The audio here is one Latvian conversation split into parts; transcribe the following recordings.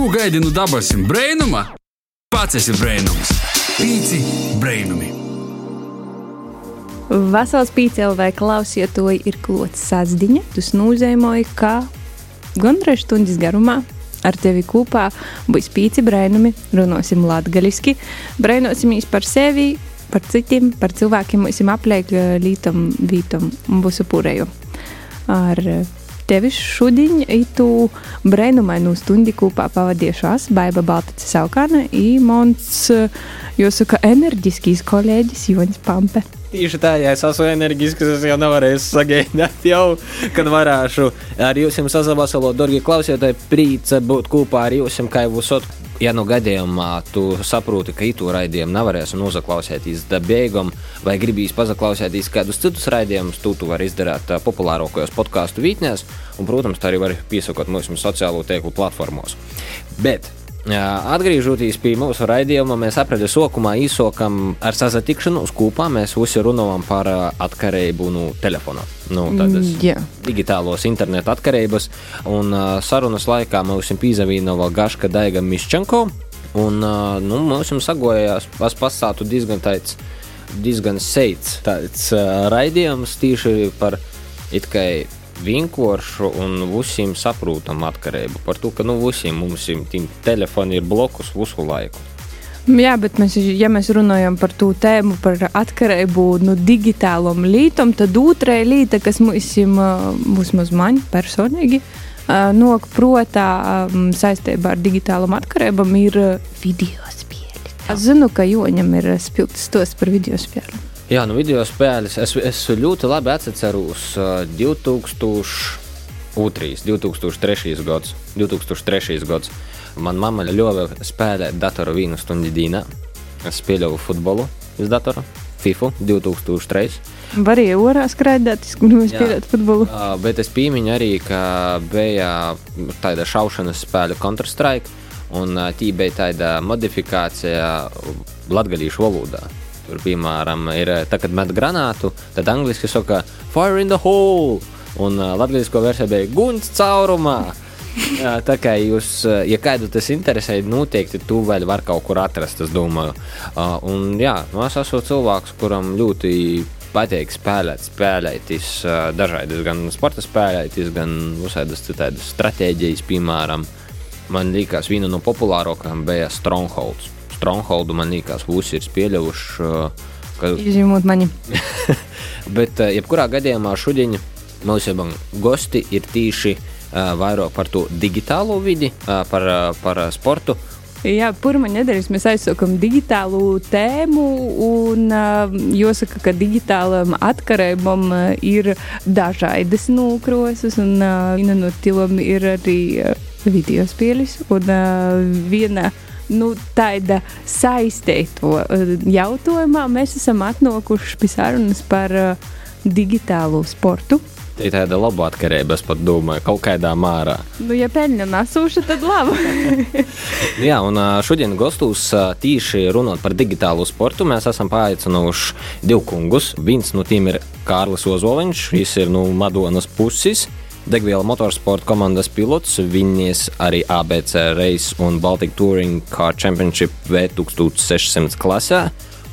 Ko gaidi no dabasim brainuma? Pats esi brainums. Pīci brainumi. Vasals pīcēlē klausietoji ir klots sazdiņa, tu snūzēmoji, kā gandrīz stundas garumā. Ar tevi kopā būs pīci brainumi, runāsim latgaļiski, brainosimīs par sevi, par citiem, par cilvēkiem, mums apliek lītam, vītam un būs upurēju. Ar tevi šodien itu brainumainu stundi kopā pavadījušās Baiba Baltice Saukāna un mans, jāsaka, enerģiskīs kolēģis Joņs Pampe. Tieši tā, ja es esmu enerģisks, es jau nevarēšu sagaidīt, jau, kad varēšu ar jums sazavasalot, dārgie klausītāji, prīca būt kopā ar jums, kā jau esat. Ja nu gadījumā tu saproti, ka itu raidījumu nevarēsi noklausīties beigām, vai gribīs paklausīties kādus citus raidījumus, tu, tu vari izdarīt populārākajos podkāstu vītnēs, un, protams, tā arī var piesakot mūsu sociālo tīklu platformos. Bet Atgriežoties pie mūsu raidījuma, mēs aprēķinām sokumā īsokam ar sazatikšanos kopā. Mēs visi runājam par atkarību no telefona. Nu, tādas yeah. digitālos internetu atkarības. Un sarunas laikā mums pīzavīnova Gaška Daiga Miščenko. Un nu, mums sagojās, pasātu diezgan tāds, diezgan seits tāds raidījums tieši par it kā vienkāršu un visiem saprotamu atkarību. Par to, ka nu, visiem mums ir telefoni ir blokus visu laiku. Jā, bet mēs, ja mēs runājam par to tēmu, par atkarību no nu, digitālām lietām, tad otrā lieta, kas mums ir vismaz man personīgi, nok protā saistībā ar digitālām atkarībām, ir video spēļi. Es zinu, ka Joņam ir spilgts tos par video spēlēm. Jā, nu video spēles. Es, es ļoti labi atceros uh, 2002, 2003 gads. 2003 gads. Man mamma ļāva spēlēt datoru vienu stundu dienā. Es spēlēju futbolu uz datora, FIFA 2003. Varēja orā skraidīt, kurš spēlēt futbolu. Uh, bet es piemiņu arī, ka bija tāda šaušanas spēle Counter-Strike, un tī bija tāda modifikācija latgalīšu valodā. Tur, piemēram, ir tā, kad met granātu, tad angļuiski saka fire in the hole, un uh, latviešu versija bija guns caurumā. Jā, tā kā jūs, ja kādu tas interesē, noteikti tu vēl var kaut kur atrast, es domāju. Uh, un jā, nu, es esmu cilvēks, kuram ļoti patīk spēlēt, spēlēties uh, dažādas, gan sporta spēlēties, gan visādas citādas stratēģijas, piemēram. Man liekas, viena no populārākajām bija Strongholds. Strongholdu man liekas, visi ir pieļaujuši. Uh, ka... Izņemot mani. Bet, uh, jebkurā gadījumā, šodien mūsu gosti ir tīši uh, vairāk par to digitālo vidi, par, par sportu. Jā, pirmā nedēļa mēs aizsākām digitālu tēmu, un uh, jāsaka, ka digitālam atkarībam uh, ir dažādas nokroses, un uh, viena no tām ir arī uh, video spēles, un uh, viena no nu, tāda saistīto eh, jautājumā mēs esam atnākuši pie sarunas par uh, digitālo sportu. Tā ir tāda laba atkarība, es pat domāju, kaut kādā mārā. Nu, ja peļņa nesūša, tad labi. Jā, un eh, šodien gastos tīši runāt par digitālo sportu. Mēs esam paaicinājuši divu kungus. Viens no tiem ir Kārlis Ozoliņš, šis ir no Madonas puses. Degviela motorsporta komandas pilots, viņas arī ABC Race un Baltic Touring Car Championship V1600 klasē,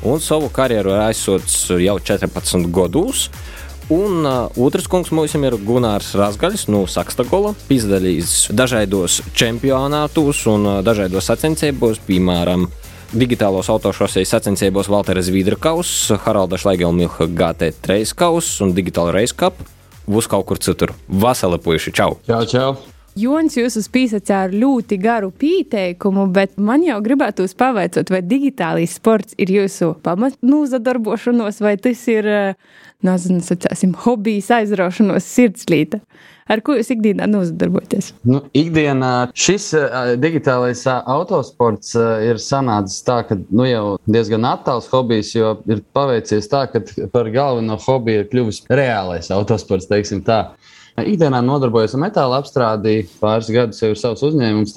un savu karjeru ir aizsots jau 14 gados. Un uh, otrs kungs mums ir Gunārs Rasgaļs no Sakstagola, piedalījis dažādos čempionātos un uh, dažādos sacensībos, piemēram, digitālos autošosejas sacensībos Valteras Vīdrakaus, Haralda Šlaigelmilha GT3 kaus un Digital Race Cup būs kaut kur citur. Vasarā puiši, čau! Čau, čau! Jons, jūs uzpīsat ar ļoti garu pieteikumu, bet man jau gribētu pavaicot, vai digitālais sports ir jūsu pamatnūzadarbošanos, vai tas ir, eh, nezinu, sacāsim, hobijs aizraušanos sirdslīta. Ar ko jūs ikdienā nozadarbojaties? Nu, ikdienā šis uh, digitālais uh, autosports uh, ir sanācis tā, ka nu, jau diezgan attāls hobijs, jo ir paveicies tā, ka par galveno hobiju ir kļuvis reālais autosports, teiksim tā. Ikdienā nodarbojos ar metāla apstrādi, pāris gadus jau ir savs uzņēmums.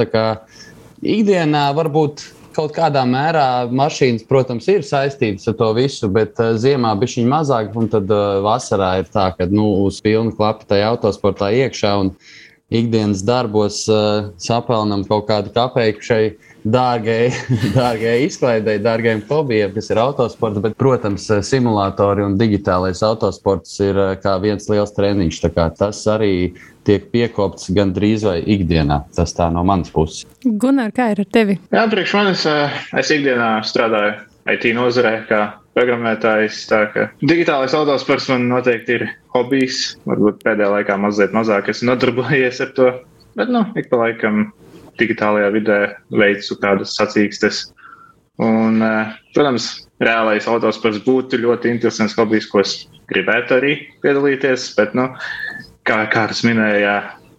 Ikdienā varbūt kaut kādā mērā mašīnas, protams, ir saistītas ar to visu, bet uh, ziemā bija viņa mazāk, un tad uh, vasarā ir tā, ka nu, uz pilnu klapu tajā autosportā iekšā. Un, ikdienas darbos uh, sapelnam kaut kādu kapeiku šai dārgai, dārgai izklaidei, dārgiem hobijiem, kas ir autosports. Bet, protams, simulatori un digitālais autosports ir kā viens liels treniņš. Tas arī tiek piekopts gandrīz vai ikdienā. Tas tā no manas puses. Gunār, kā ir ar tevi? Jā, priekš manis es ikdienā strādāju IT nozarē, kā programmētājs. Digitālais autosports man noteikti ir hobijs. Varbūt pēdējā laikā mazliet mazāk esmu nodarbojies ar to. Bet, nu, ik pa laikam digitālajā vidē veicu kādas sacīkstes. Un, protams, reālais autosports būtu ļoti interesants hobijs, ko es gribētu arī piedalīties. Bet, nu, kā Kārs minēja,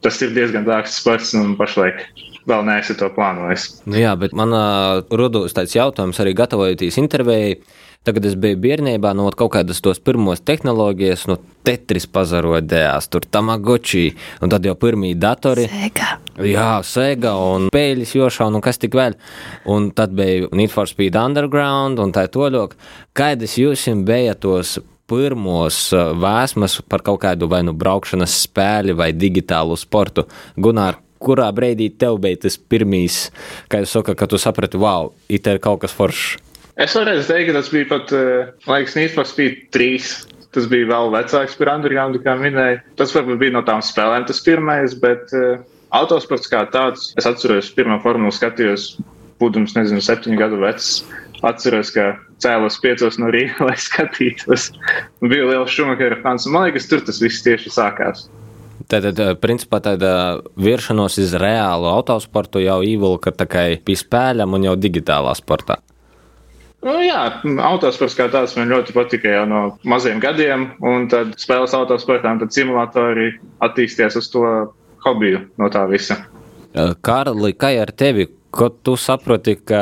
tas ir diezgan dārgs sports un pašlaik vēl neesmu to plānojis. Nu jā, bet man uh, rodas tāds jautājums arī gatavojoties intervijai. Tagad es biju bērnībā, no kaut kādas tos pirmos tehnoloģijas, no Tetris pazarodējās, tur Tamagoči, un tad jau pirmie datori. Sega. Jā, Sega un pēļas jošana, un kas tik vēl. Un tad bija Need for Speed Underground un tā toļok. Kādas jūs bija tos pirmos vēsmas par kaut kādu vai nu braukšanas spēli vai digitālu sportu? Gunār, kurā brīdī tev bija tas pirmīs, kā jūs sakat, ka tu saprati, wow, it ir kaut kas foršs? Es varētu teikt, ka tas bija pat, uh, laikam, Need for Speed 3. Tas bija vēl vecāks par Underground, kā minēju. Tas varbūt bija no tām spēlēm tas pirmais, bet uh, autosports kā tāds, es atceros, pirmā formulu skatījos, būdams, nezinu, septiņu gadu vecs. Atceros, ka cēlos piecos no rīta, lai skatītos. Bija liels šumakera fans, man liekas, tur tas viss tieši sākās. Tātad, principā, tāda viršanos uz reālu autosportu jau ievilka tikai pie spēļiem un jau digitālā sportā. Nu, jā, autosports kā tāds man ļoti patika jau no maziem gadiem, un tad spēles autosportā, un tad simulatori attīstījās uz to hobiju no tā visa. Kārli, kā ar tevi? Ko tu saproti, ka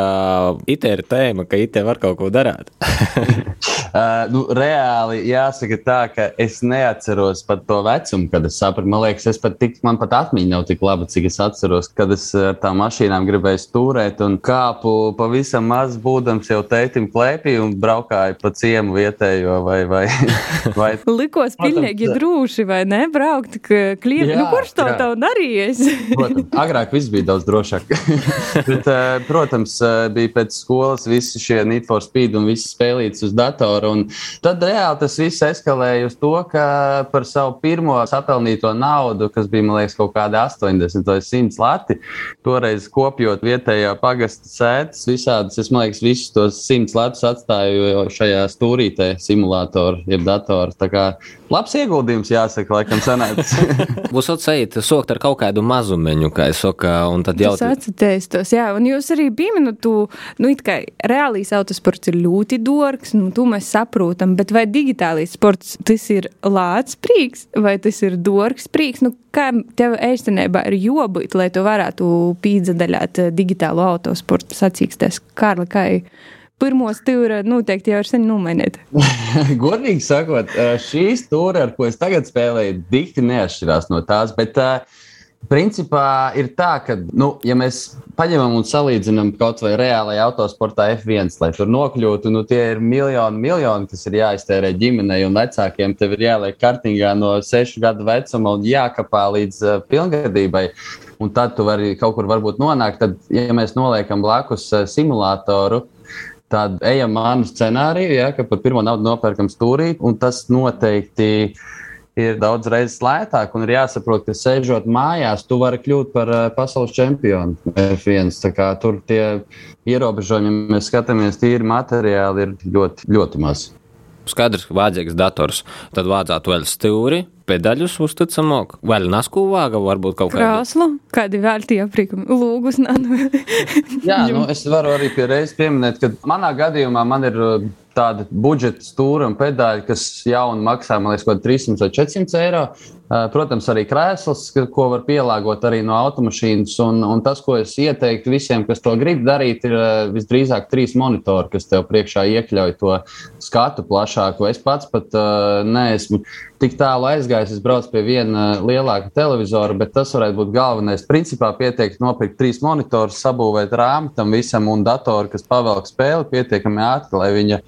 IT ir tēma, ka IT var kaut ko darīt? uh, nu, reāli jāsaka tā, ka es neatceros pat to vecumu, kad es sapratu. Man liekas, es pat tik, man pat atmiņa nav tik laba, cik es atceros, kad es ar tām mašīnām gribēju stūrēt un kāpu pavisam maz būdams jau tētim klēpī un braukāju pa ciemu vietējo vai. vai, vai Likos pilnīgi drūši, vai ne? Braukt klievi. Nu, kurš to tev darījis? Protams, agrāk viss bija daudz drošāk. Bet, protams, bija pēc skolas visi šie Need for Speed un viss spēlīts uz datora. Tad reāli tas viss eskalēja uz to, ka par savu pirmo sapelnīto naudu, kas bija, liekas, kaut kāda 80 vai 100 lati, toreiz kopjot vietējā pagasta sēdes, visādas, es liekas, visus tos 100 latus atstāju šajā stūrītē simulātoru, jeb datoru. Tā kā labs ieguldījums, jāsaka, laikam sanāca. Būs atsaiet, sokt ar kaut kādu mazumeņu, kā es saku, un tad jau. Tas atcerēs tos, jā, un jūs arī pieminat, tu, nu, it kā reālīs autosports ir ļoti dārgs, nu, to mēs saprotam, bet vai digitālais sports tas ir lāts prīks, vai tas ir dārgs prīks, nu, kā tev ēstenībā ir jobūt, lai tu varētu pīdzadaļāt digitālo autosportu sacīkstes, Kārli, kā ir? pirmo stūri noteikti jau ir sen nomainīta. Godīgi sakot, šī stūra, ar ko es tagad spēlēju, dikti neatšķirās no tās. Bet, uh, Principā ir tā, ka, nu, ja mēs paņemam un salīdzinām kaut vai reālajā autosportā F1, lai tur nokļūtu, nu, tie ir miljoni, miljoni, kas ir jāiztērē ģimenei un vecākiem. Tev ir jāliek kartingā no 6 gadu vecuma un jākapā līdz uh, pilngadībai. Un tad tu vari kaut kur nonākt. Tad, ja mēs noliekam blakus uh, simulātoru, tad ejam manu scenāriju, ja, ka par pirmo naudu nopērkam stūrī, un tas noteikti ir daudz reizes lētāk, un ir jāsaprot, ka sēžot mājās, tu vari kļūt par uh, pasaules čempionu F1. Tur tie ierobežojumi, ja mēs skatāmies tīri materiāli, ir ļoti, ļoti maz. Skaidrs, ka vajadzīgs dators. Tad vajadzētu vēl stūri, pedaļus uzticamāk, vēl nasku vāga, varbūt kaut kādu krāslu, kādi vēl tie aprīkumi, lūgus. Jā, nu, es varu arī pie reizes pieminēt, ka manā gadījumā man ir tāda budžeta stūra un pedāļi, kas jauni maksā, man liekas, kaut 300 vai 400 eiro. Protams, arī krēsls, ko var pielāgot arī no automašīnas. Un, un tas, ko es ieteiktu visiem, kas to grib darīt, ir visdrīzāk trīs monitori, kas tev priekšā iekļauj to skatu plašāku. Es pats pat uh, neesmu tik tālu aizgājis. Es braucu pie viena lielāka televizora, bet tas varētu būt galvenais. Principā pietiek nopirkt trīs monitorus, sabūvēt rāmu tam visam un datoru, kas pavelk spēli pietiekami ātri, lai viņa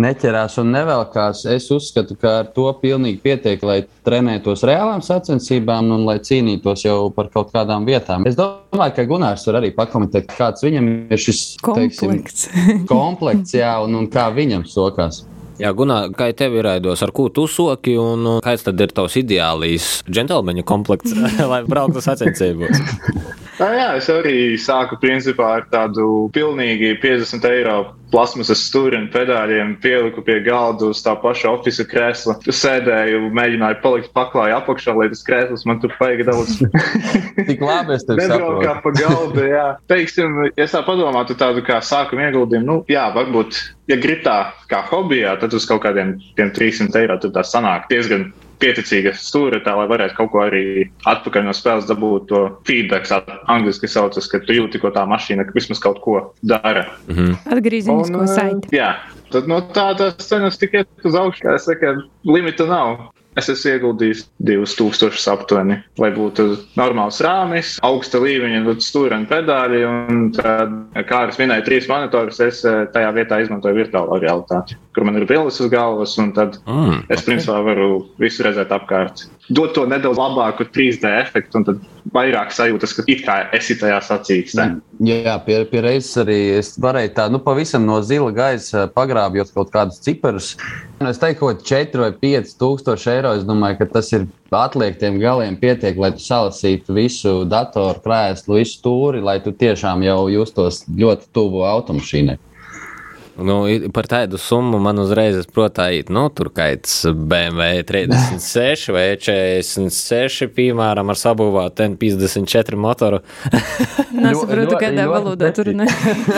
neķerās un nevelkās. Es uzskatu, ka ar to pilnīgi pietiek, lai trenētos reālām sacensībām un lai cīnītos jau par kaut kādām vietām. Es domāju, ka Gunārs var arī pakomentēt, kāds viņam ir šis komplekts, teiksim, komplekts jā, un, un kā viņam sokās. Jā, Gunā, kā tev ir raidos, ar ko tu soki, un kāds tad ir tavs ideālais džentlmeņu komplekts, lai brauktu sacensībos? Tā, jā, es arī sāku principā ar tādu pilnīgi 50 eiro plasmasas stūri un pedāļiem, pieliku pie galda uz tā paša oficiāla krēsla. Es sēdēju, mēģināju palikt paklāja apakšā, lai tas krēsls man tur paigi daudz. Tik labi es tev saprotu. Nebraukā pa galdu, jā. Teiksim, ja tā padomātu tādu kā sākuma ieguldījumu, nu, jā, varbūt, ja grib tā kā hobijā, tad uz kaut kādiem 300 eiro tur tā sanāk diezgan pieticīga stūra, tā lai varētu kaut ko arī atpakaļ no spēles dabūt. To feedback, tā angļuiski saucas, ka tu jūti, ko tā mašīna vismaz kaut ko dara. Mm -hmm. Atgriezīsisko saiti. Jā, tad no tādas cenas tikai uz augšu, kā es saku, limita nav. Es esmu ieguldījis 2000 aptuveni, lai būtu normāls rāmis, augsta līmeņa stūra un pedāļi. Un tad, kā es minēju, trīs monitorus, es eh, tajā vietā izmantoju virtuālo realitāti, kur man ir brilles uz galvas, un tad mm, es principā varu visu redzēt apkārt. Dot to nedaudz labāku 3D efektu, un tad vairāk sajūtas, ka it kā esi tajā sacīkstē. Jā, pie, pie reizes arī es varēju tā, nu, pavisam no zila gaisa pagrābjot kaut kādus ciparus. Es teiktu, ka 4 vai 5 tūkstoši eiro, es domāju, ka tas ir atliektiem galiem pietiek, lai tu salasītu visu datoru krēslu, visu stūri, lai tu tiešām jau justos ļoti tuvu automašīnai. Nu, par tādu summu man uzreiz ir, nu, tur kāds BMW 36 vai 46, piemēram, ar sabūvātu N54 motoru. Nesaprotu, kādā valodā tur runā.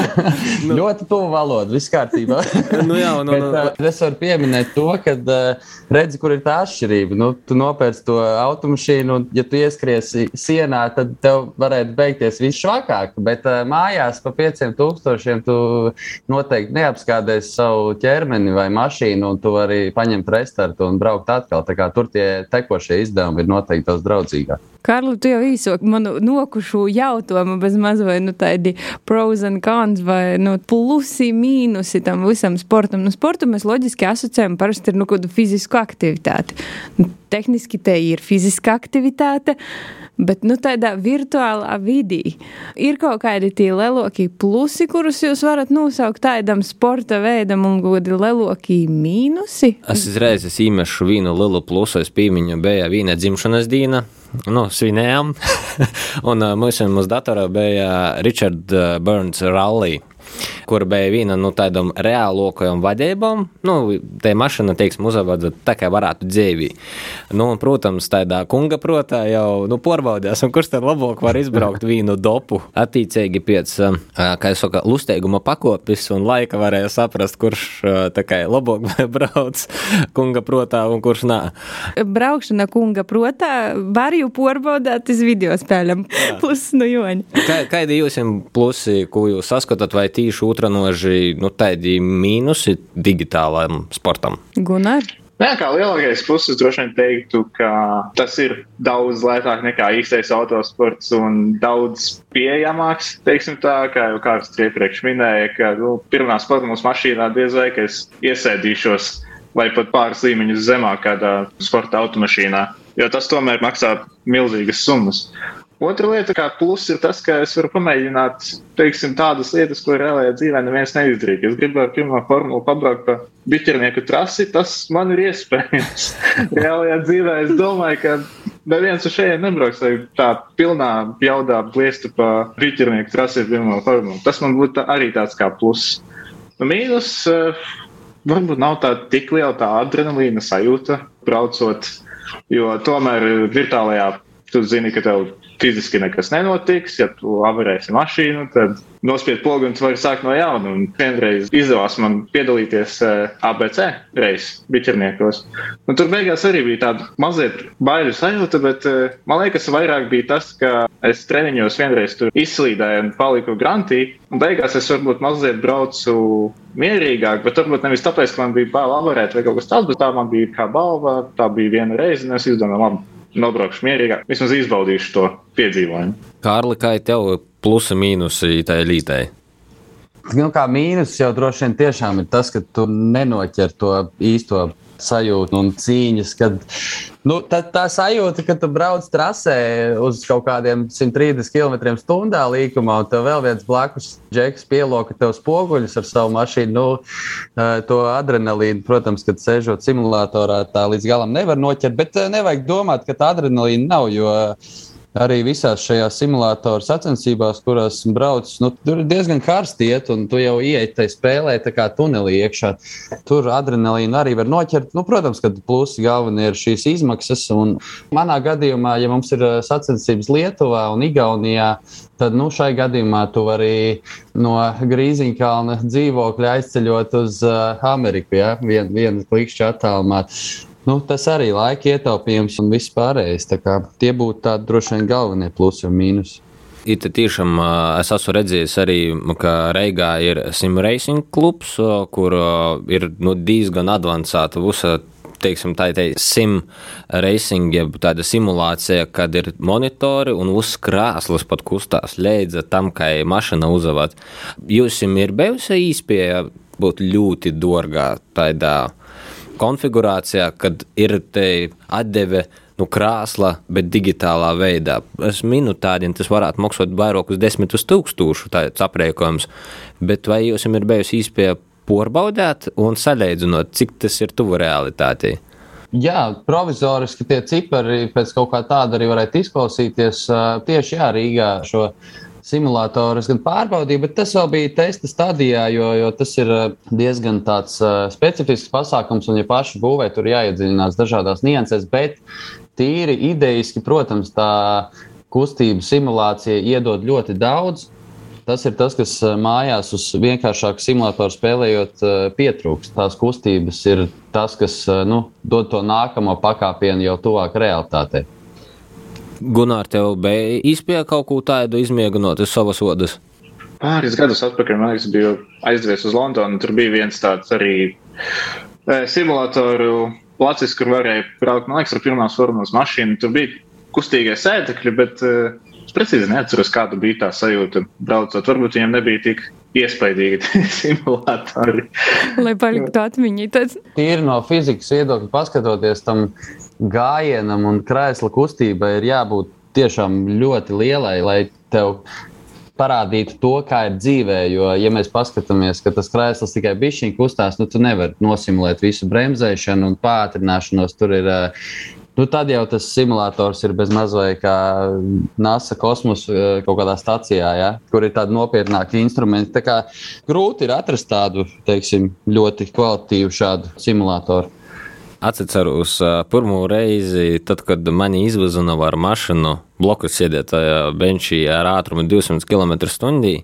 nu, ļoti tuvu valoda, viss kārtībā. nu, jā, nu, Bet, nu, es varu pieminēt to, ka uh, redzi, kur ir tā atšķirība. Nu, tu nopērci to automašīnu, un, ja tu ieskriesi sienā, tad tev varētu beigties viss švakāk. Bet uh, mājās pa 5000 tu noteikti neapstrādāsi neapskādēs savu ķermeni vai mašīnu, un tu vari paņemt restartu un braukt atkal. Tur tie tekošie izdevumi ir noteikti daudz draudzīgāki. Kārli, tu jau īsok manu nokušu jautājumu bez maz vai nu tādi pros and cons vai nu, plusi, mīnusi tam visam sportam. Nu, sportu mēs loģiski asociējam parasti ar nu, kādu fizisku aktivitāti. Nu, tehniski te ir fiziska aktivitāte. Bet nu, tādā virtuālā vidī ir kaut kādi tie lielākie plusi, kurus jūs varat nosaukt tādam sporta veidam, un kādi lielākie mīnusi. Es uzreiz īmešu vienu lielu plusu, es piemiņu, bija viena dzimšanas diena. Nu, svinējām, un mums uz datora bija Richard Burns Rally kur bija viena no nu, tādām reālākajām vadībām. Nu, tā mašīna, teiksim, uzvada tā, kā varētu dzīvi. Nu, un, protams, tādā kunga protā jau nu, porbaudījās, kurš tad labāk var izbraukt vienu dopu. Attiecīgi pēc, kā es saku, lustīguma pakopis un laika varēja saprast, kurš tā kā labāk brauc kunga protā un kurš nā. Braukšana kunga protā var jau porbaudāt uz video spēļam. Plus no joņa. Kā, kādi jums plusi, ko jūs saskatāt, vai tīši otranoži nu, tādi mīnusi digitālajam sportam? Gunār? Jā, kā lielākais puses droši vien teiktu, ka tas ir daudz lētāk nekā īstais autosports un daudz pieejamāks. Teiksim tā, kā jau kāds iepriekš minēja, ka nu, pirmā sporta mūsu mašīnā diez vai es iesēdīšos vai pat pāris līmeņus zemāk kādā sporta automašīnā, jo tas tomēr maksā milzīgas summas. Otra lieta, kā plus, ir tas, ka es varu pamēģināt teiksim, tādas lietas, ko reālajā dzīvē neviens neizdarīja. Es gribēju pirmā formulu pabraukt pa biķernieku trasi, tas man ir iespējams. reālajā dzīvē es domāju, ka neviens uz šejienes nebrauks, lai tā pilnā jaudā bliestu pa biķernieku trasi pirmā formulu. Tas man būtu arī tāds kā plus. Nu, mīnus, uh, varbūt nav tā tik liela tā adrenalīna sajūta braucot, jo tomēr virtuālajā tu zini, ka tev fiziski nekas nenotiks. Ja tu avarēsi mašīnu, tad nospied pogu un tu vari sākt no jauna. Un vienreiz izdevās man piedalīties eh, ABC reizes biķerniekos. Un tur beigās arī bija tāda mazliet baiļu sajūta, bet uh, man liekas, vairāk bija tas, ka es treniņos vienreiz tur izslīdēju un paliku grantī. Un beigās es varbūt mazliet braucu mierīgāk, bet varbūt nevis tāpēc, ka man bija bail avarēt vai kaut kas tāds, bet tā man bija kā balva, tā bija viena reize, un es izdomāju, labi nobraukšu mierīgāk, vismaz izbaudīšu to piedzīvojumu. Kārli, kā tev plusi mīnusi tai lītei? Nu, kā mīnus jau droši vien tiešām ir tas, ka tu nenoķer to īsto sajūta un cīņas, kad nu, tā, tā sajūta, ka tu brauc trasē uz kaut kādiem 130 km/h līkumā, un tev vēl viens blakus džeks pieloka tev spoguļus ar savu mašīnu. Nu, to adrenalīnu, protams, kad sēžot simulatorā, tā līdz galam nevar noķert, bet nevajag domāt, ka tā adrenalīna nav. Jo, arī visās šajās simulātoru sacensībās, kurās brauc, nu, tur ir diezgan karsti iet, un tu jau ieej tajā spēlē, tā kā tunelī iekšā. Tur adrenalīnu arī var noķert. Nu, protams, ka plusi galvenie ir šīs izmaksas. Un manā gadījumā, ja mums ir sacensības Lietuvā un Igaunijā, tad nu, šai gadījumā tu vari no Grīziņkalna dzīvokļa aizceļot uz uh, Ameriku, ja? Vien, vienu klikšķu attālumā. Nu, tas arī ir laika ietaupījums un viss pārējais. Tie būtu tādi droši vien galvenie plusi un mīnusi. Ir tiešām, es esmu redzējis arī, ka Reigā ir simracing klubs, kur ir nu, diezgan avansēta visa teiksim, tā ir sim racing, jeb tāda simulācija, kad ir monitori un uz krāslas pat kustās leidza tam, kā mašīna uzavāt. Jūs ir bijusi īspēja būt ļoti dārgā tādā konfigurācijā, kad ir te atdeve nu, krāsla, bet digitālā veidā. Es minu tādiem, tas varētu maksāt vairākus desmitus tūkstošu tāds aprēķins, bet vai jums ir bijusi īspēja porbaudēt un salīdzinot, cik tas ir tuvu realitātei? Jā, provizoriski tie cipari pēc kaut kā tāda arī varētu izklausīties. Tieši jā, Rīgā šo simulātorus gan pārbaudīju, bet tas vēl bija testa stadijā, jo, jo tas ir eh, diezgan tāds uh, specifisks pasākums, un ja paši būvē tur jāiedziļinās dažādās niansēs, bet tīri idejiski, protams, tā kustību simulācija iedod ļoti daudz. Tas ir tas, kas eh, mājās uz vienkāršāku simulātoru spēlējot, pietrūkst. Tās kustības ir tas, kas nu, dod to nākamo pakāpienu jau tuvāk realitātei. Gunār, tev bija īspēja kaut ko tādu izmēģinot uz savas odas? Pāris gadus atpakaļ, man liekas, biju aizdevies uz Londonu. Tur bija viens tāds arī e, simulātoru placis, kur varēja braukt, man liekas, ar pirmās formulas mašīnu. Tur bija kustīgie sēdekļi, bet e, es precīzi neatceros, kāda bija tā sajūta braucot. Varbūt viņiem nebija tik iespaidīgi simulātori. Lai paliktu atmiņā. Tad... Tīri no fizikas viedokļa paskatoties tam gājienam un krēsla kustībai ir jābūt tiešām ļoti lielai, lai tev parādītu to, kā ir dzīvē. Jo, ja mēs paskatāmies, ka tas krēsls tikai bišķiņķi kustās, nu, tu nevari nosimulēt visu bremzēšanu un pātrināšanos. Tur ir Nu, tad jau tas simulators ir bez mazliet kā NASA kosmosa kaut kādā stācijā, ja, kur ir tādi nopietnāki instrumenti. Tā kā grūti ir atrast tādu teiksim, ļoti kvalitatīvu šādu simulatoru. Atceros pirmo reizi, tad, kad mani izvazināja ar mašīnu, blokus sēdēt tajā benčī ar ātrumu 200 km/h.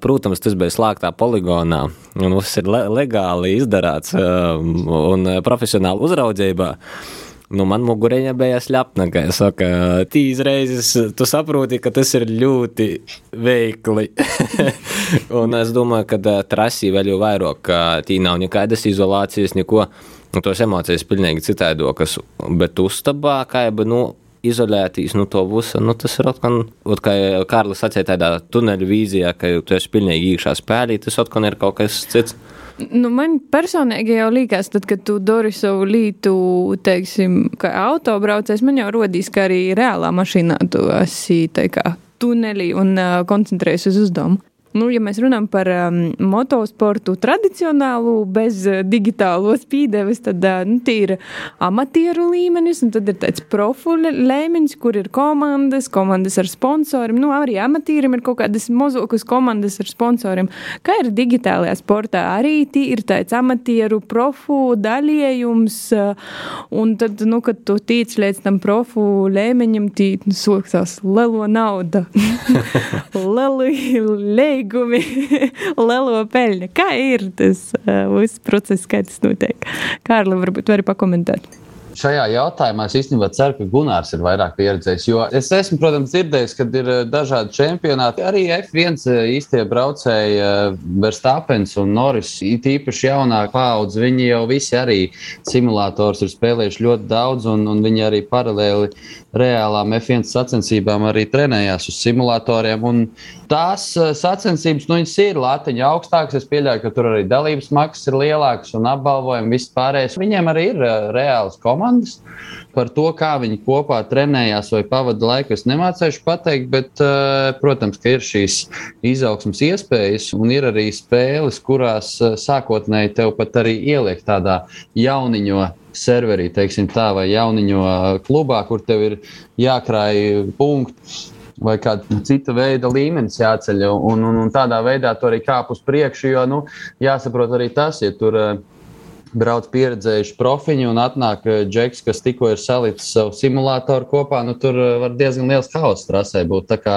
Protams, tas bija slēgtā poligonā, un viss ir le legāli izdarīts uh, un profesionāli uzraudzībā. Nu, man mugurēņa bija slepna, ka es saku, tīs reizes tu saproti, ka tas ir ļoti veikli. un es domāju, ka trasī vēl jau vairāk, ka tī nav nekādas izolācijas, neko. Nu, tos emocijas pilnīgi citaidokas, bet uzstabā, kā jau, nu, izolētīs no nu, to visu. Nu, tas ir atkal, kā Kārlis sacīja, tādā tuneļu vīzijā, ka tu esi pilnīgi iekšā spēlī, tas atkal ir kaut kas cits. Nu, man personīgi jau liekas, tad, kad tu dari savu lītu, teiksim, kā autobraucējs, man jau rodīs, ka arī reālā mašīnā tu esi tunelī un uh, koncentrējies uz uzdevumu. Nu, ja mēs runājam par um, motosportu tradicionālu, bez uh, digitālo spīdeves, tad uh, nu, ir amatieru līmenis, un tad ir tāds profuļa līmenis, kur ir komandas, komandas ar sponsoriem. Nu, arī amatierim ir kaut kādas mazākas komandas ar sponsoriem. Kā ir digitālajā sportā? Arī ir tāds amatieru profu daļējums, uh, un tad, nu, kad tu tīc līdz tam profu līmeņam, tī nu, soksās lielo naudu. Lieli iegumi, lielo peļņu. Kā ir tas viss process, kā tas notiek? Kārli, varbūt vari pakomentēt. šajā jautājumā es īstenībā ceru, ka Gunārs ir vairāk pieredzējis. Jo es esmu, protams, dzirdējis, ka ir dažādi čempionāti. Arī F1 īstie braucēji, Verstapens un Norris, īpaši jaunā paudze, viņi jau visi arī simulators ir spēlējuši ļoti daudz, un, un viņi arī paralēli reālām F1 sacensībām arī trenējās uz simulatoriem. Tās sacensības, nu, ir latiņa augstākas. Es pieļauju, ka tur arī dalības maksas ir lielākas un apbalvojumi viss pārējais. Viņiem arī ir reāls komandas. Par to, kā viņi kopā trenējās vai pavada laiku, es nemācīšu pateikt, bet, protams, ka ir šīs izaugsmas iespējas un ir arī spēles, kurās sākotnēji tev pat arī ieliek tādā jauniņo serverī, teiksim tā, vai jauniņo klubā, kur tev ir jākrāj punkti. Vai kāda cita veida līmenis jāceļ, un, un, un tādā veidā tu arī kāp uz priekšu. Jo nu, jāsaprot arī tas, ja tur uh, brauc pieredzējuši profiņi un atnāk džeks, kas tikko ir salicis savu simulātoru kopā, nu, tur var diezgan liels haoss trasē būt. Tā kā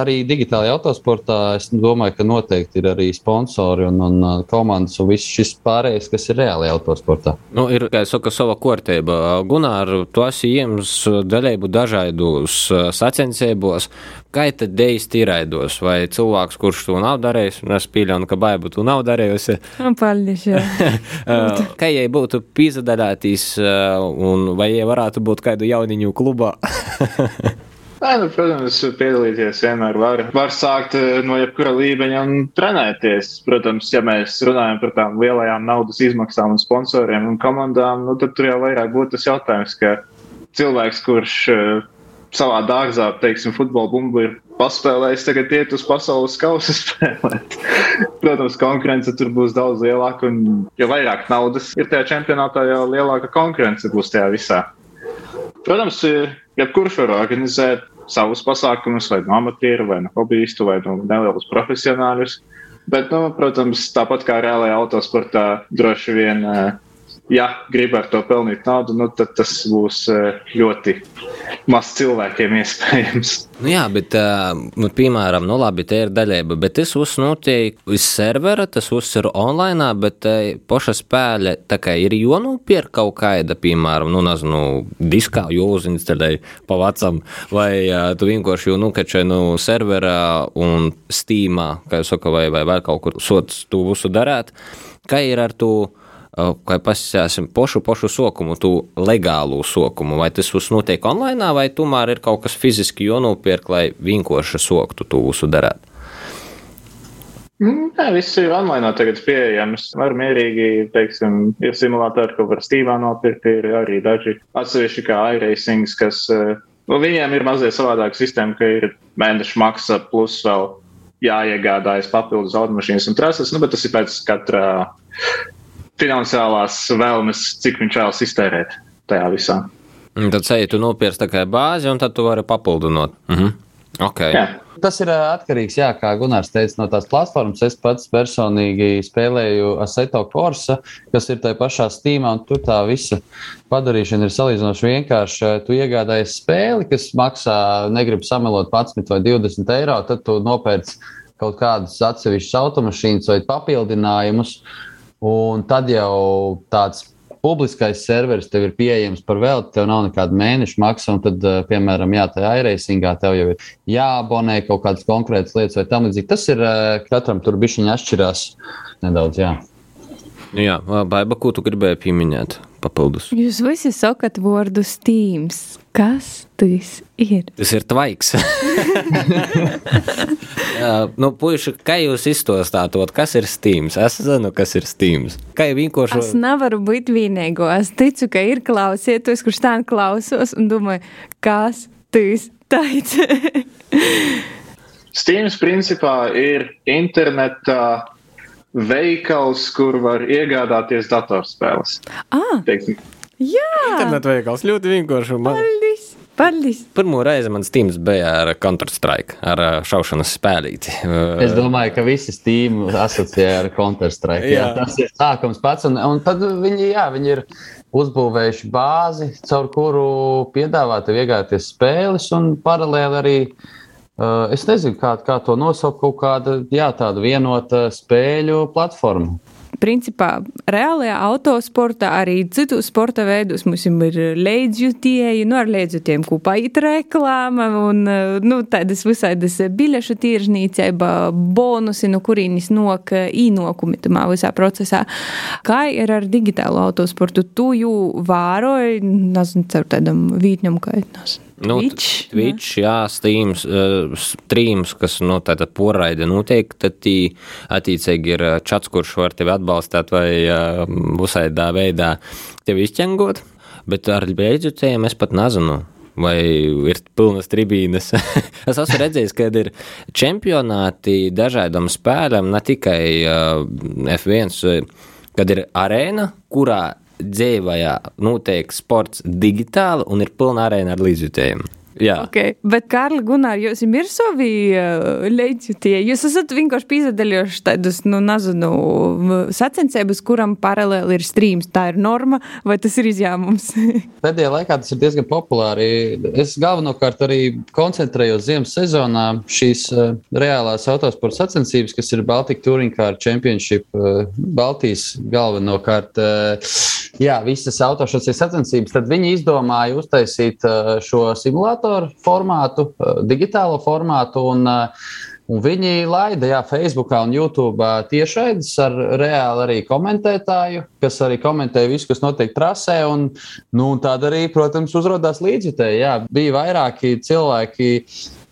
arī digitālajā autosportā es domāju, ka noteikti ir arī sponsori un, un komandas un viss šis pārējais, kas ir reālajā autosportā. Nu, ir, kā jau saka, sava kārtība. Gunār, tu esi iems daļēbu dažādos sacensībos. Kā tad dejas tīraidos? Vai cilvēks, kurš to nav darījis, un es pieļauju, ka baidu tu nav darījusi? Paldies! Kā jai būtu pīzadaļātīs, un vai jai varētu būt kādu jauniņu klubā? Nē, nu, protams, piedalīties vienmēr var. Var sākt no jebkura līmeņa un trenēties. Protams, ja mēs runājam par tām lielajām naudas izmaksām un sponsoriem un komandām, nu, tad tur jau vairāk būtu tas jautājums, ka cilvēks, kurš savā dārzā, teiksim, futbola bumbu ir paspēlējis, tagad iet uz pasaules kausa spēlēt. Protams, konkurence tur būs daudz lielāka, un jo vairāk naudas ir tajā čempionātā, jo lielāka konkurence būs tajā visā. Protams, jebkurš var organizēt savus pasākumus, vai no amatieru, vai no hobbyistu, vai no nelielus profesionāļus. Bet, nu, protams, tāpat kā reālajā autosportā, droši vien uh, ja grib ar to pelnīt naudu, nu, tad tas būs eh, ļoti maz cilvēkiem iespējams. Nu jā, bet, nu, piemēram, nu, labi, te ir daļēba, bet tas uznotiek uz servera, tas viss ir online, bet paša spēle tā kā ir jonopierk kaut kāda, piemēram, nu, nezinu, diskā jūzinstalēja pa vecam, vai tu vienkārši jau nukačai no nu, servera un Steamā, kā jūs saka, vai, vai vēl kaut kur sots tu visu darēt. Kā ir ar to? Kā pasisāsim pošu, pošu sokumu, tu legālu sokumu, vai tas viss notiek online, vai tomēr ir kaut kas fiziski jānopērk, lai vienkārši soktu to visu darāt? Mm, nē, viss ir online, tagad pieejams. Var mierīgi, teiksim, ir simulātori, ko var stīvā nopirkt, ir arī daži atsevišķi kā iRacing, kas, nu, viņiem ir mazliet savādāka sistēma, ka ir mēneša maksa plus vēl jāiegādājas papildus automašīnas un trases, nu, bet tas ir pēc katra finansiālās vēlmes, cik viņš vēlas iztērēt tajā visā. Un tad ceļā tu nopirksi tā kā bāzi, un tad tu vari papildināt. Mhm. Okay. Jā. Tas ir atkarīgs, jā, kā Gunārs teica, no tās platformas. Es pats personīgi spēlēju Aseto Corsa, kas ir tajā pašā stīmā, un tur tā visa padarīšana ir salīdzinoši vienkārša. Tu iegādājies spēli, kas maksā, negribu samelot 11 vai 20 eiro, tad tu nopērci kaut kādus atsevišķus automašīnas vai papildinājumus. Uh, Un tad jau tāds publiskais serveris tev ir pieejams par velti, tev nav nekāda mēneša maksa, un tad, eh, piemēram, jā, tajā iRacingā tev jau ir jāabonē kaut kādas konkrētas lietas vai tam līdzīgi. Tas ir eh, katram tur bišķiņa atšķirās nedaudz, jā. Jā, Baiba, ko tu gribēji pieminēt? Papildus. Jūs visi sakat vārdu Steams. Kas tas ir? Tas ir tvaiks. nu, puiši, kā jūs izstāstot, kas ir Steams? Es zinu, kas ir Steams. Kā jau vienkārši. Es nevaru būt vienīgo. Es ticu, ka ir klausieties, kurš tā klausos un domāju, kas tas teica. Steams principā ir internetā veikals, kur var iegādāties datorspēles. Ah, Teiksim. jā, internetu veikals ļoti vienkārši. Man... Paldies! Paldies. Pirmo reizi man Steams bija ar Counter-Strike, ar šaušanas spēlīti. Es domāju, ka visi Steam asociē ar Counter-Strike. Jā. jā, tas ir sākums pats. Un, un tad viņi, jā, viņi ir uzbūvējuši bāzi, caur kuru piedāvāt iegādāties spēles un paralēli arī uh, Uh, es nezinu, kā, kā to nosaukt, kaut kāda jā, tāda vienota spēļu platforma. principā reālajā autosportā, arī citu sporta veidus mums ir leidzjutieji, nu ar leidzjutiem kopā it reklāma un, nu, tādas visādas biļešu tiržnīcība, bonusi, no kurīnis nok īnokumi tamā visā procesā. Kā ir ar digitālo autosportu? Tu jū vāroji, nezinu, caur tādam vītņam, kā ir, nezinu. Nu, Twitch, Twitch, jā, Steams, uh, streams, kas no tāda poraida notiek, tad tī attiecīgi ir uh, čats, kurš var tevi atbalstīt vai uh, uzsaidā veidā tevi izķengot, bet ar beidzotējiem es pat nezinu. Vai ir pilnas tribīnes? es esmu redzējis, ka ir čempionāti dažādam spēlēm, ne tikai uh, F1, kad ir arēna, kurā dzīvajā notiek sports digitāli un ir pilna arēna ar līdzjutējiem. Jā, Okay. Bet, Kārli, Gunār, jūs ir savi uh, leģitie. Jūs esat vienkārši pīzdaļojuši tādus, nu, nezinu, sacensības, kuram paralēli ir streams. Tā ir norma, vai tas ir izņēmums? Pēdējā laikā tas ir diezgan populāri. Es galvenokārt arī koncentrējos ziemas sezonā šīs uh, reālās autosporta sacensības, kas ir Baltika Touring Car Championship, uh, Baltijas galvenokārt. Uh, jā, visas autošosei sacensības, tad viņi izdomāja uztaisīt uh, šo simulātoru formātu, uh, digitālo formātu. Un, uh, Un viņi laida jā, Facebook un YouTube tiešraides ar reāli arī komentētāju, kas arī komentē visu, kas notiek trasē. Un, nu, un tāda arī, protams, uzrādās līdzjutēji. Bija vairāki cilvēki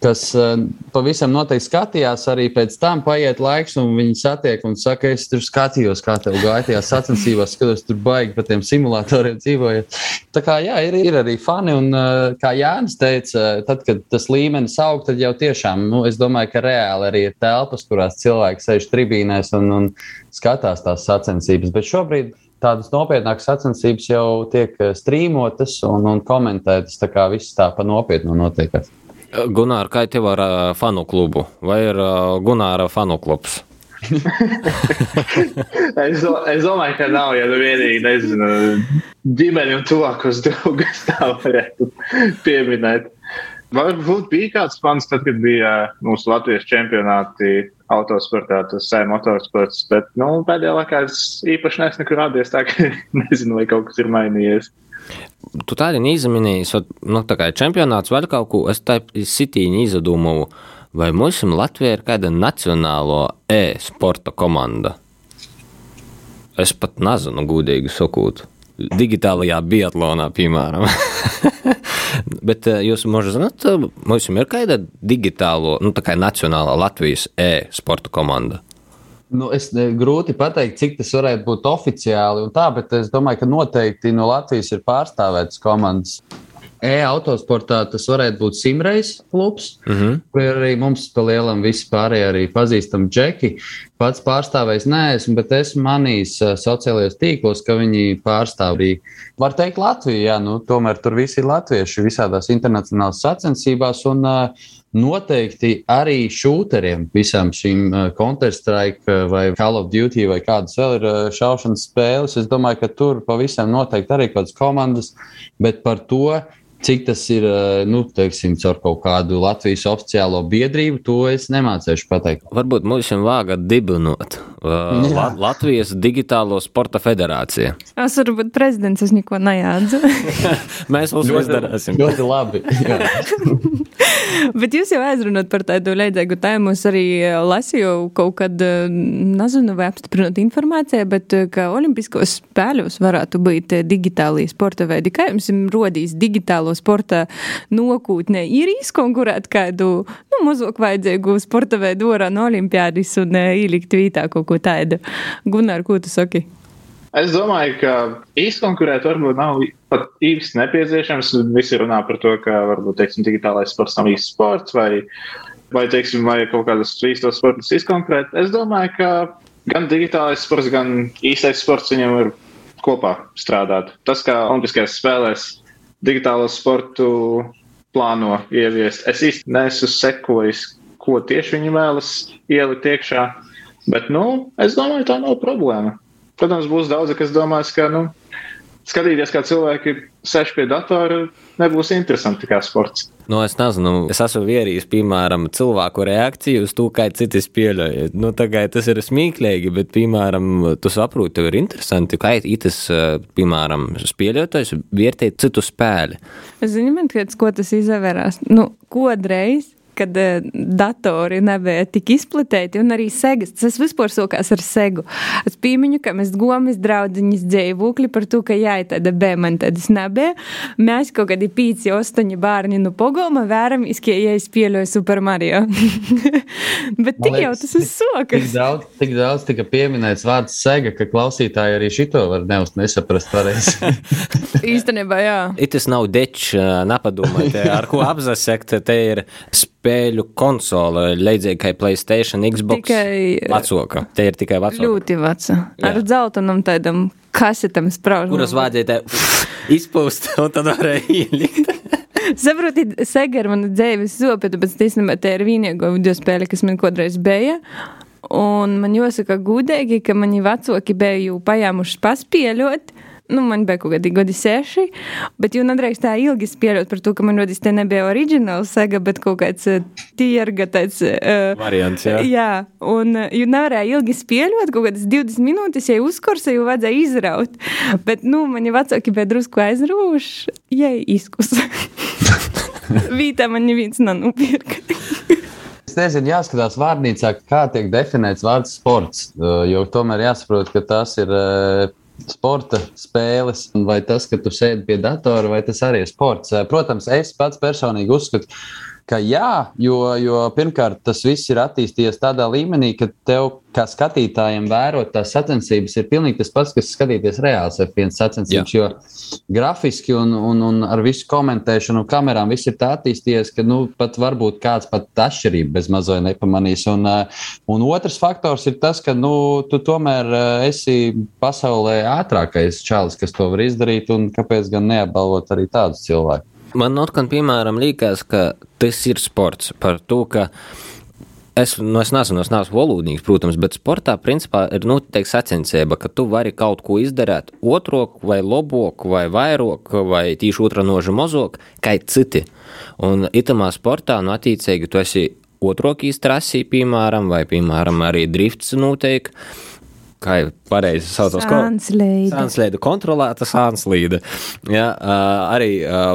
kas uh, pavisam noteikti skatījās, arī pēc tam paiet laiks, un viņi satiek un saka, es tur skatījos, kā tev gāja tajā sacensībās, skatos, tur baigi pa tiem simulatoriem dzīvojot. Tā kā jā, ir, ir arī fani, un uh, kā Jānis teica, tad, kad tas līmenis aug, tad jau tiešām, nu, es domāju, ka reāli arī ir telpas, kurās cilvēki sēž tribīnēs un, un skatās tās sacensības. Bet šobrīd tādas nopietnākas sacensības jau tiek strīmotas un, un komentētas, tā kā viss tā pa nopietnu notiek. Gunār, kā tev ar uh, fanu klubu? Vai ir uh, Gunāra fanu klubs? es, do, es domāju, ka nav, ja nu vienīgi nezinu, ģimeni un tuvākos draugus tā varētu pieminēt. Varbūt bija kāds fans, tad, kad bija mūsu Latvijas čempionāti autosportā, tas sēž motorsports, bet nu, pēdējā laikā es īpaši neesmu nekur radies, tā ka nezinu, vai kaut kas ir mainījies. Tu tādi neizminēji, nu, tā kā čempionāts vēl kaut ko, es tā sitīņi izdomāju, vai mums Latvijā ir kāda nacionālo e-sporta komanda? Es pat nezinu, gudīgi sakot. Digitālajā biatlonā, piemēram. Bet jūs možat zināt, mums ir kāda digitālo, nu tā kā nacionālā Latvijas e-sporta komanda? Nu, es grūti pateikt, cik tas varētu būt oficiāli, tā, bet es domāju, ka noteikti no Latvijas ir pārstāvētas komandas. E-autosportā tas varētu būt simreiz klubs, mm -hmm. kur arī mums pa lielam visi pārējie arī pazīstami džeki. Pats pārstāvējis neesmu, bet esmu manījis sociālajos tīklos, ka viņi pārstāv arī, var teikt, Latviju. Jā, nu, tomēr tur visi ir latvieši visādās internacionālās sacensībās. Un, uh, Noteikti arī šūteriem, visām šīm Counter-Strike vai Call of Duty vai kādas vēl ir šaušanas spēles. Es domāju, ka tur pavisam noteikti arī kādas komandas, bet par to, Cik tas ir, nu, teiksim, caur kaut kādu Latvijas oficiālo biedrību, to es nemācīšu pateikt. Varbūt mums ir vāga dibinot uh, La Latvijas Digitālo sporta federācija. Es varu būt prezidents, es neko nejādzu. Mēs mums izdarāsim. Ļoti labi. Bet jūs jau aizrunāt par tādu leidzīgu tēmu. Es arī lasīju kaut kad, nezinu, vai apstiprinot informāciju, bet ka Olimpiskos spēļos varētu būt digitālī sporta veidi. Kā jums ir rodījis digitālo sporta nokūtne? Ir izkonkurēt kādu, nu, mazāk vajadzīgu sporta veidu orā no olimpiādis un ielikt vītā kaut ko tādu. Gunār, ko tu saki? Es domāju, ka izkonkurēt varbūt nav pat īsti nepieciešams. Visi runā par to, ka varbūt teiksim, digitālais sports nav īsts sports vai, vai, teiksim, vai kaut kādas īstos sportus izkonkurēt. Es domāju, ka gan digitālais sports, gan īstais sports viņam ir kopā strādāt. Tas, kā Olimpiskajās spēlēs digitālo sportu plāno ieviest, es īsti neesmu sekojis, ko tieši viņi vēlas ielikt iekšā. Bet, nu, es domāju, tā nav problēma. Protams, būs daudzi, kas domās, ka nu, skatīties, kā cilvēki sēž pie datora, nebūs interesanti kā sports. Nu, es nezinu, es esmu vērījis, piemēram, cilvēku reakciju uz to, kā citi spēlē. Nu, tas ir smieklīgi, bet, piemēram, tu saproti, tev ir interesanti, kā itis, piemēram, spēlētājs vērtēt citu spēli. Zini, man, ko tas izvērās? Nu, kodreiz kad uh, datori nebija tik izplatīti, un arī segas. Tas vispār sākās ar segu. Es pīmiņu, ka mēs gomas draudziņas dzīvokļi par to, ka jā, tāda bija, man tādas nebija. Mēs kaut kādi pīci, ostoņi bērni no pogolma vēram, izkie, ja es pieļoju Super Mario. Bet tik jau tas ir sokas. Tik daudz, tik daudz tika pieminēts vārds sega, ka klausītāji arī šito var neuz nesaprast pareizi. Īstenībā, jā. Itis nav deč, nepadomāt, ar ko apzasekt, te ir spēļu konsole, līdzīgi kā Playstation, Xbox. Tikai vecoka. Te ir tikai vecoka. Ļoti veca. Ar dzeltenam tādam kasetam spraužam. Kuras te izpūst, un tad varēja ielikt. Saprotiet, Sega ir mana dzīves zopa, tāpēc īstenībā tā ir vienīgā video spēle, kas man kādreiz bija. Un man jāsaka gudīgi, ka mani vecāki bija jau pajāmuši paspēļot nu, man bija kaut kādi gadi seši, bet jau nedrīkst tā ilgi spēlēt par to, ka man rodīs te nebija oriģināls sega, bet kaut kāds uh, tierga tāds. Uh, Variants, jā. Jā, un uh, jau nevarēja ilgi spēlēt, kaut kādas 20 minūtes, ja uzkorsa, jau vajadzēja izraut. Bet, nu, mani vecāki bija drusku aizrūši, ja izkus. Vītā man neviens nenupirka. Es nezinu, jāskatās vārnīcā, kā tiek definēts vārds sports. Jo tomēr jāsaprot, ka tas ir sporta spēles, vai tas, ka tu sēdi pie datora, vai tas arī ir sports. Protams, es pats personīgi uzskatu, ka jā, jo, jo pirmkārt tas viss ir attīstījies tādā līmenī, ka tev, kā skatītājiem, vērot tās sacensības, ir pilnīgi tas pats, kas skatīties reāls F1 sacensības. Jā. Jo grafiski un, un, un ar visu komentēšanu un kamerām viss ir tā attīstījies, ka nu, pat varbūt kāds pat atšķirību bez mazliet nepamanīs. Un, un otrs faktors ir tas, ka nu, tu tomēr esi pasaulē ātrākais čalis, kas to var izdarīt, un kāpēc gan neapbalvot arī tādus cilvēkus. Man otrkārt, piemēram, liekas, ka tas ir sports par to, ka Es, nu, es neesmu, es neesmu valodīgs, protams, bet sportā principā ir noteikti sacensība, ka tu vari kaut ko izdarīt otrok, vai labāk, vai vairāk, vai tīši otrā noža mazāk, kā citi. Un itamā sportā, nu, attiecīgi, tu esi otrokīs trasī, piemēram, vai, piemēram, arī drifts noteikti kā jau pareizi saucās, sānslīde. kontrolēta sānslīde. Ja, arī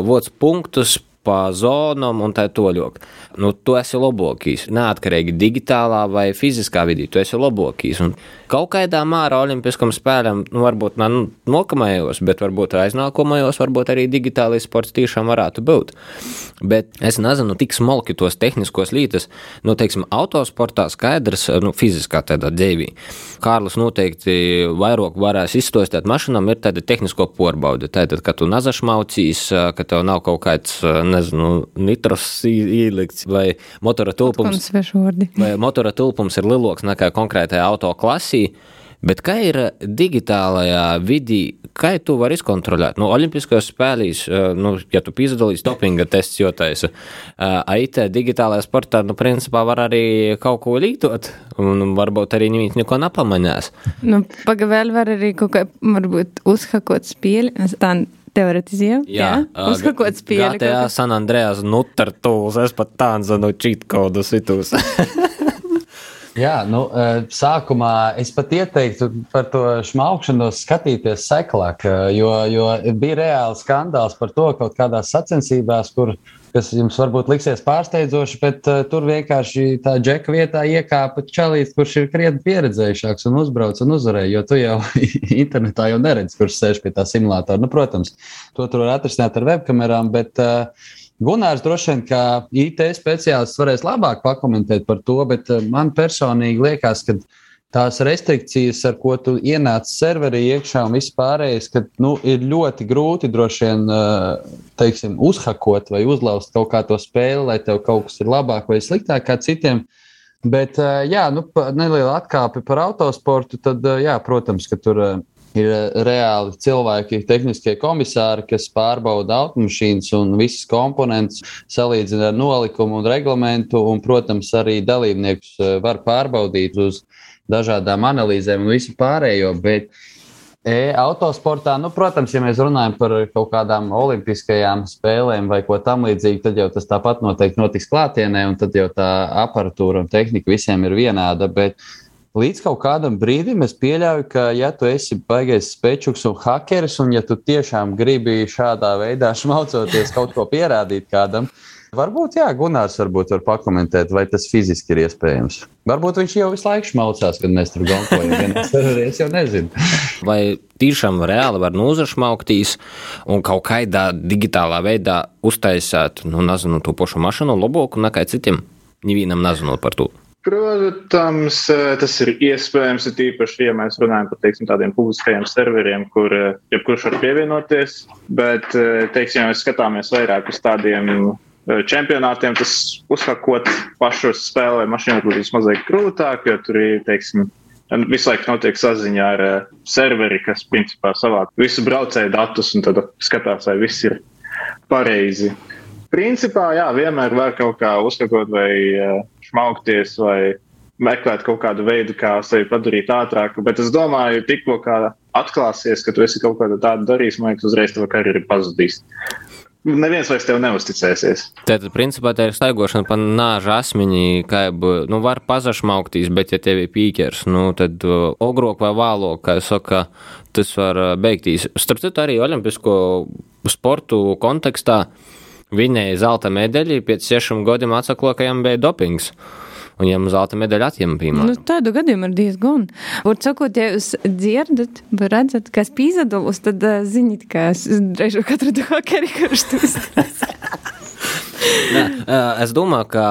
vots punktus pa zonām un tā toļok. Nu, tu esi labākais. Neatkarīgi digitālā vai fiziskā vidī, tu esi labākais. Kaut kādā mērā Olimpiskam spēlēm, nu, varbūt ne nokamajos, bet varbūt aiznākamajos, varbūt arī digitālais sports tiešām varētu būt. Bet es nezinu, tik smalki tos tehniskos lītas, nu, teiksim, autosportā skaidrs, nu, fiziskā tādā dzīvī. Kārlis noteikti vairāk varēs izstostēt mašīnām, ir tāda tehnisko porbauda. Tātad, ka tu nazašmaucīs, ka tev nav kaut kāds, nezinu, nitros ielikts vai motora tulpums. Vai motora tulpums ir lielāks nekā konkrētajā auto klasī. Bet kā ir digitālajā vidī, kā tu vari izkontrolēt? Nu, Olimpiskajos spēlīs, nu, ja tu piedalīsies dopinga tests, jo taisa IT digitālajā sportā, nu, principā var arī kaut ko līdot, un varbūt arī neviens neko nepamanās. Nu, pagavēl var arī kaut kā, varbūt, uzhakot spēli. Tā teoretizējam. Jā, jā. uzhakot spēli. Jā, San Andrejas nutartūls, es pat tādu no cheat kodus itūs. Jā, nu, sākumā es pat ieteiktu par to šmaukšanos skatīties seklāk, jo, jo bija reāls skandāls par to kaut kādās sacensībās, kur, kas jums varbūt liksies pārsteidzoši, bet uh, tur vienkārši tā džeka vietā iekāpa čalīts, kurš ir krietni pieredzējušāks un uzbrauc un uzvarēja, jo tu jau internetā jau neredzi, kurš sēž pie tā simulātora. Nu, protams, to tur var atrisināt ar webkamerām, bet uh, Gunārs droši vien, kā IT speciālists, varēs labāk pakomentēt par to, bet eh, man personīgi liekas, ka tās restrikcijas, ar ko tu ienāc serverī iekšā un vispārējais, ka nu, ir ļoti grūti droši vien eh, teiksim, uzhakot vai uzlauzt kaut kā to spēli, lai tev kaut kas ir labāk vai sliktāk kā citiem. Bet, eh, jā, nu, neliela atkāpe par autosportu, tad, jā, protams, ka tur ir eh, reāli cilvēki, tehniskie komisāri, kas pārbauda automašīnas un visas komponentes, salīdzina ar nolikumu un reglamentu, un, protams, arī dalībniekus eh, var pārbaudīt uz dažādām analīzēm un visu pārējo. Bet E-autosportā, nu, protams, ja mēs runājam par kaut kādām olimpiskajām spēlēm vai ko tamlīdzīgu, tad jau tas tāpat noteikti notiks klātienē, un tad jau tā aparatūra un tehnika visiem ir vienāda. Bet līdz kaut kādam brīdim es pieļauju, ka, ja tu esi baigais spēčuks un hakeris, un ja tu tiešām gribi šādā veidā šmaucoties kaut ko pierādīt kādam, Varbūt, jā, Gunārs varbūt var pakomentēt, vai tas fiziski ir iespējams. Varbūt viņš jau visu laiku šmaucās, kad mēs tur gonfojam. es jau nezinu. Vai tiešām reāli var nozašmauktīs un kaut kādā digitālā veidā uztaisīt, nu, nezinu, to pašu mašīnu labāku nekā citiem? Nevienam nezinot par to. Protams, tas ir iespējams, ir īpaši, ja mēs runājam par teiksim, tādiem publiskajiem serveriem, kur jebkurš var pievienoties. Bet, teiksim, ja mēs skatāmies vairāk uz tādiem čempionātiem tas uzsākot pašu spēlē mašīnu būs mazliet grūtāk, jo tur ir, teiksim, visu laiku notiek saziņa ar serveri, kas principā savāk visu braucēju datus un tad skatās, vai viss ir pareizi. Principā, jā, vienmēr var kaut kā uzskakot vai šmaukties vai meklēt kaut kādu veidu, kā sevi padarīt ātrāku. Bet es domāju, tikko atklāsies, ka tu esi kaut ko tādu darījis, man liekas, uzreiz tava karjera ir pazudījusi neviens vairs tev neusticēsies. Tad, principā, tā ir staigošana pa nāža asmiņi, kā jau, nu, var pazašmauktīs, bet, ja tev ir pīkers, nu, tad uh, ogrok vai vālo, kā es saku, tas var uh, beigtīs. Starp citu, arī olimpisko sportu kontekstā viņai zelta medaļa pēc sešiem gadiem atsaklokajam bija dopings un viņam zelta medaļa atņemta. Nu, tādu gadījumu ir diezgan. Varbūt sakot, ja jūs dzirdat, redzat, kas pīzadulus, tad ziniet, ka es reižu katru hakeri, kurš tas. Nē, es domāju, ka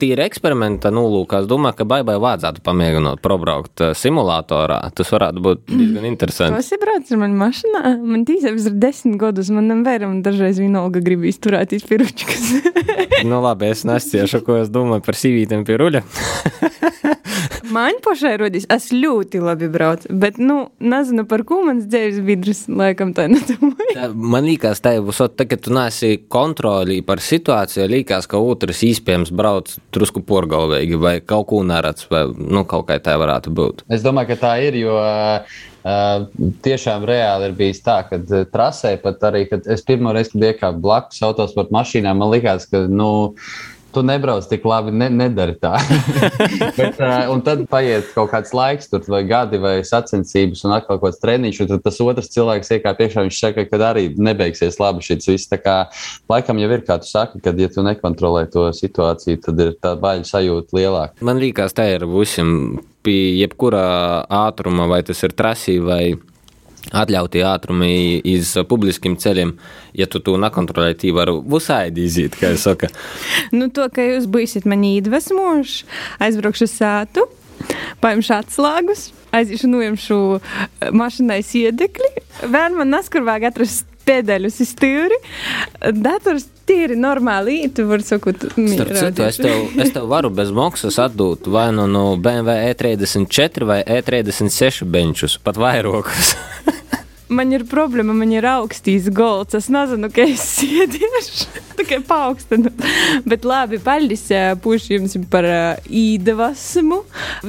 tīri eksperimenta nolūkā, es domāju, ka baigai vajadzētu pamēģināt probraukt simulatorā. Tas varētu būt diezgan interesanti. Tas ir braucis ar mani mašīnā. Man tīsēvis ir desmit gadus, manam vēram dažreiz vienalga grib izturētīs pie ručkas. nu labi, es nesciešu, ko es domāju par sīvītēm pie ruļa. Man pašai rodīs, es ļoti labi braucu, bet, nu, nezinu, par ko mans dzīves biedrs laikam tā nedomāja. Man liekas, tā jau tā, ka tu nesi kontrolī par situāciju, liekas, ka otrs īspējams brauc drusku porgalvīgi vai kaut ko neredz, vai, nu, kaut kā tā varētu būt. Es domāju, ka tā ir, jo Uh, tiešām reāli ir bijis tā, ka uh, trasē pat arī, kad es pirmo reizi, kad iekāpu blakus autosporta mašīnā, man likās, ka, nu, tu nebrauc tik labi, ne, nedari tā. Bet, uh, un tad paiet kaut kāds laiks, tur, vai gadi, vai sacensības, un atkal kaut kāds treniņš, un tad tas otrs cilvēks iekāp iekšā, viņš saka, ka arī nebeigsies labi šis viss. Tā kā laikam jau ir, kā tu saki, kad, ja tu nekontrolē to situāciju, tad ir tā baļu sajūta lielāka. Man liekas, tā ir visam pie jebkura ātruma, vai tas ir trasī vai atļautie ātrumi iz publiskiem ceļiem, ja tu to nekontrolē, tī var visādi iziet, kā es saku. nu, to, ka jūs būsiet mani iedvesmojuši, aizbraukšu sātu, paimšu atslēgus, aiziešu nojemšu mašīnai siedekļi, vēl man naskur vajag atrast pēdēļus uz stūri. Dators tīri normāli, tu vari sakot, Starp citu, es tev, es tev varu bez maksas atdot vai nu no BMW E34 vai E36 benčus, pat vairākus. man ir problēma, man ir augstīs golds. Es nezinu, ka es sēdiešu tikai paaugstinu. Bet labi, paldies puši jums par īdevasmu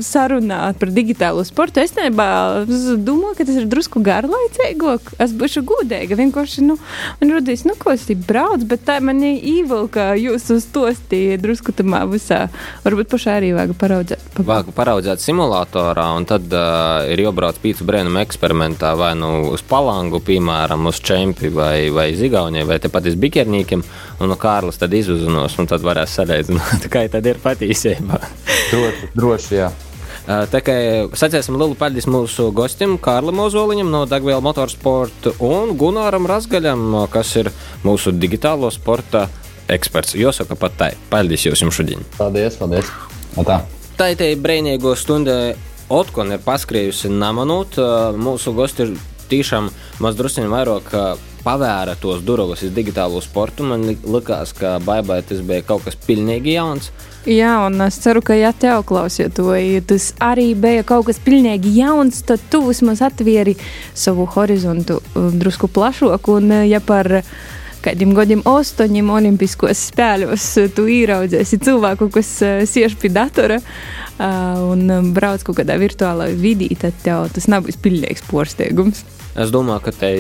sarunāt par digitālo sportu. Es nebā domāju, ka tas ir drusku garlaicīgāk. Es būšu gudīga. Vienkārši, nu, man rodīs, nu, ko es tik brauc, bet tā man īvilka jūs uz tosti drusku tamā visā. Varbūt pašā arī vajag paraudzēt. Vajag paraudzēt simulatorā, un tad uh, ir jābrauc pīcu brēnumu eksperimentā vai nu uz Palangu, piemēram, uz Čempi vai, vai Zigaunijai, vai tepat uz Bikerniekiem, un no Kārlis tad izuznos, un tad varēs salīdzināt, kā tad ir patīsībā. droši, droši, jā. Tā kā sacēsim lielu paldies mūsu gostim, Kārlim Ozoliņam no Dagviela Motorsporta un Gunāram Razgaļam, kas ir mūsu digitālo sporta eksperts. Jāsaka pat tā. Paldies jums šodien. Paldies, paldies. Tā. Tā ir brīvīgo stundu. Otkon ir paskrējusi namanūt. Mūsu gosti ir tiešām mazdrusciņi vairāk pavēra tos durvis uz digitālo sportu. Man likās, ka Baibai tas bija kaut kas pilnīgi jauns. Jā, un es ceru, ka, ja tev klausiet to, ja tas arī bija kaut kas pilnīgi jauns, tad tu vismaz atvieri savu horizontu drusku plašāku. Un, ja par kādiem gadiem, astoņiem olimpiskos spēļos, tu ieraudzēsi cilvēku, kas uh, siež pie datora uh, un um, brauc kaut kādā virtuālā vidī, tad tev tas nebūs pilnīgs porsteigums. Es domāju, ka te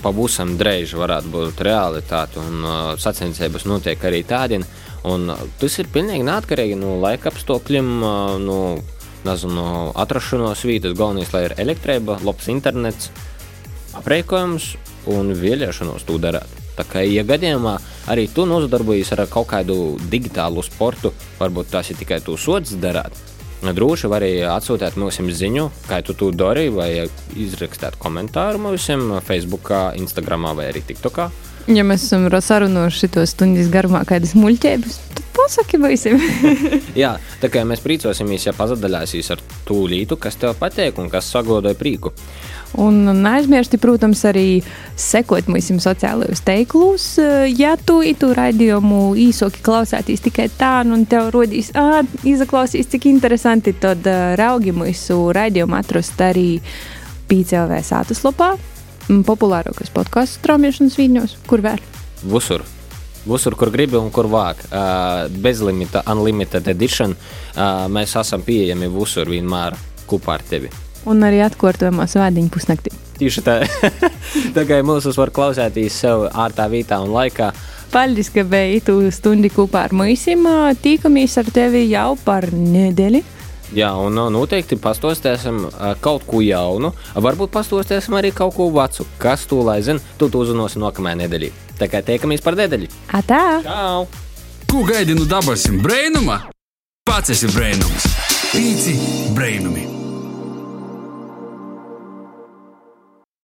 pavisam drēži varētu būt realitāte, un uh, sacensības notiek arī tādien. Un tas ir pilnīgi neatkarīgi no laika apstākļiem, uh, no, nezinu, atrašanās vietas. Galvenais, lai ir elektrība, labs internets, aprēķinājums un vēlēšanos to darīt. Tā kā, ja gadījumā arī tu nozadarbojies ar kaut kādu digitālu sportu, varbūt tas ir tikai tu sods darīt, Droši vari atsūtīt mums ziņu, kā tu to dari, vai izrakstīt komentāru mums Facebook, Instagram vai arī TikTokā. Ja mēs esam sarunājuši šo stundas garumā, kādas muļķības, tad pasaki visiem. Jā, tā kā mēs priecosimies, ja pazadaļāsies ar to lītu, kas tev patīk un kas sagodoja prieku. Un neaizmirsti, protams, arī sekot mums sociālajos teiklus. Ja tu itu raidījumu īsoki klausāties tikai tā, nu, un tev rodīs, ah, izaklausīs, cik interesanti, tad raugi mūsu raidījumu atrast arī PCLV sātaslapā, populārākais podkāstu straumēšanas viņos, kur vēl? Visur. Visur, kur gribi un kur vāk. Uh, bezlimita, unlimited edition. Uh, mēs esam pieejami visur vienmēr kopā ar tevi un arī atkārtojamās vēdiņu pusnaktī. Tieši tā, tā kā mūsu var klausēties sev ārtā vietā un laikā. Paldies, ka biji tu stundi kopā ar mums. Tīkamies ar tevi jau par nedēļu. Jā, un noteikti pastostēsim kaut ko jaunu. Varbūt pastostēsim arī kaut ko vecu. Kas to lai zina, tu to uzzināsi nākamajā nedēļā. Tā kā tiekamies par nedēļu. Atā! Čau! Ko gaidi no dabasim brēnuma? Pats esi brēnums! Pīci brēnumi!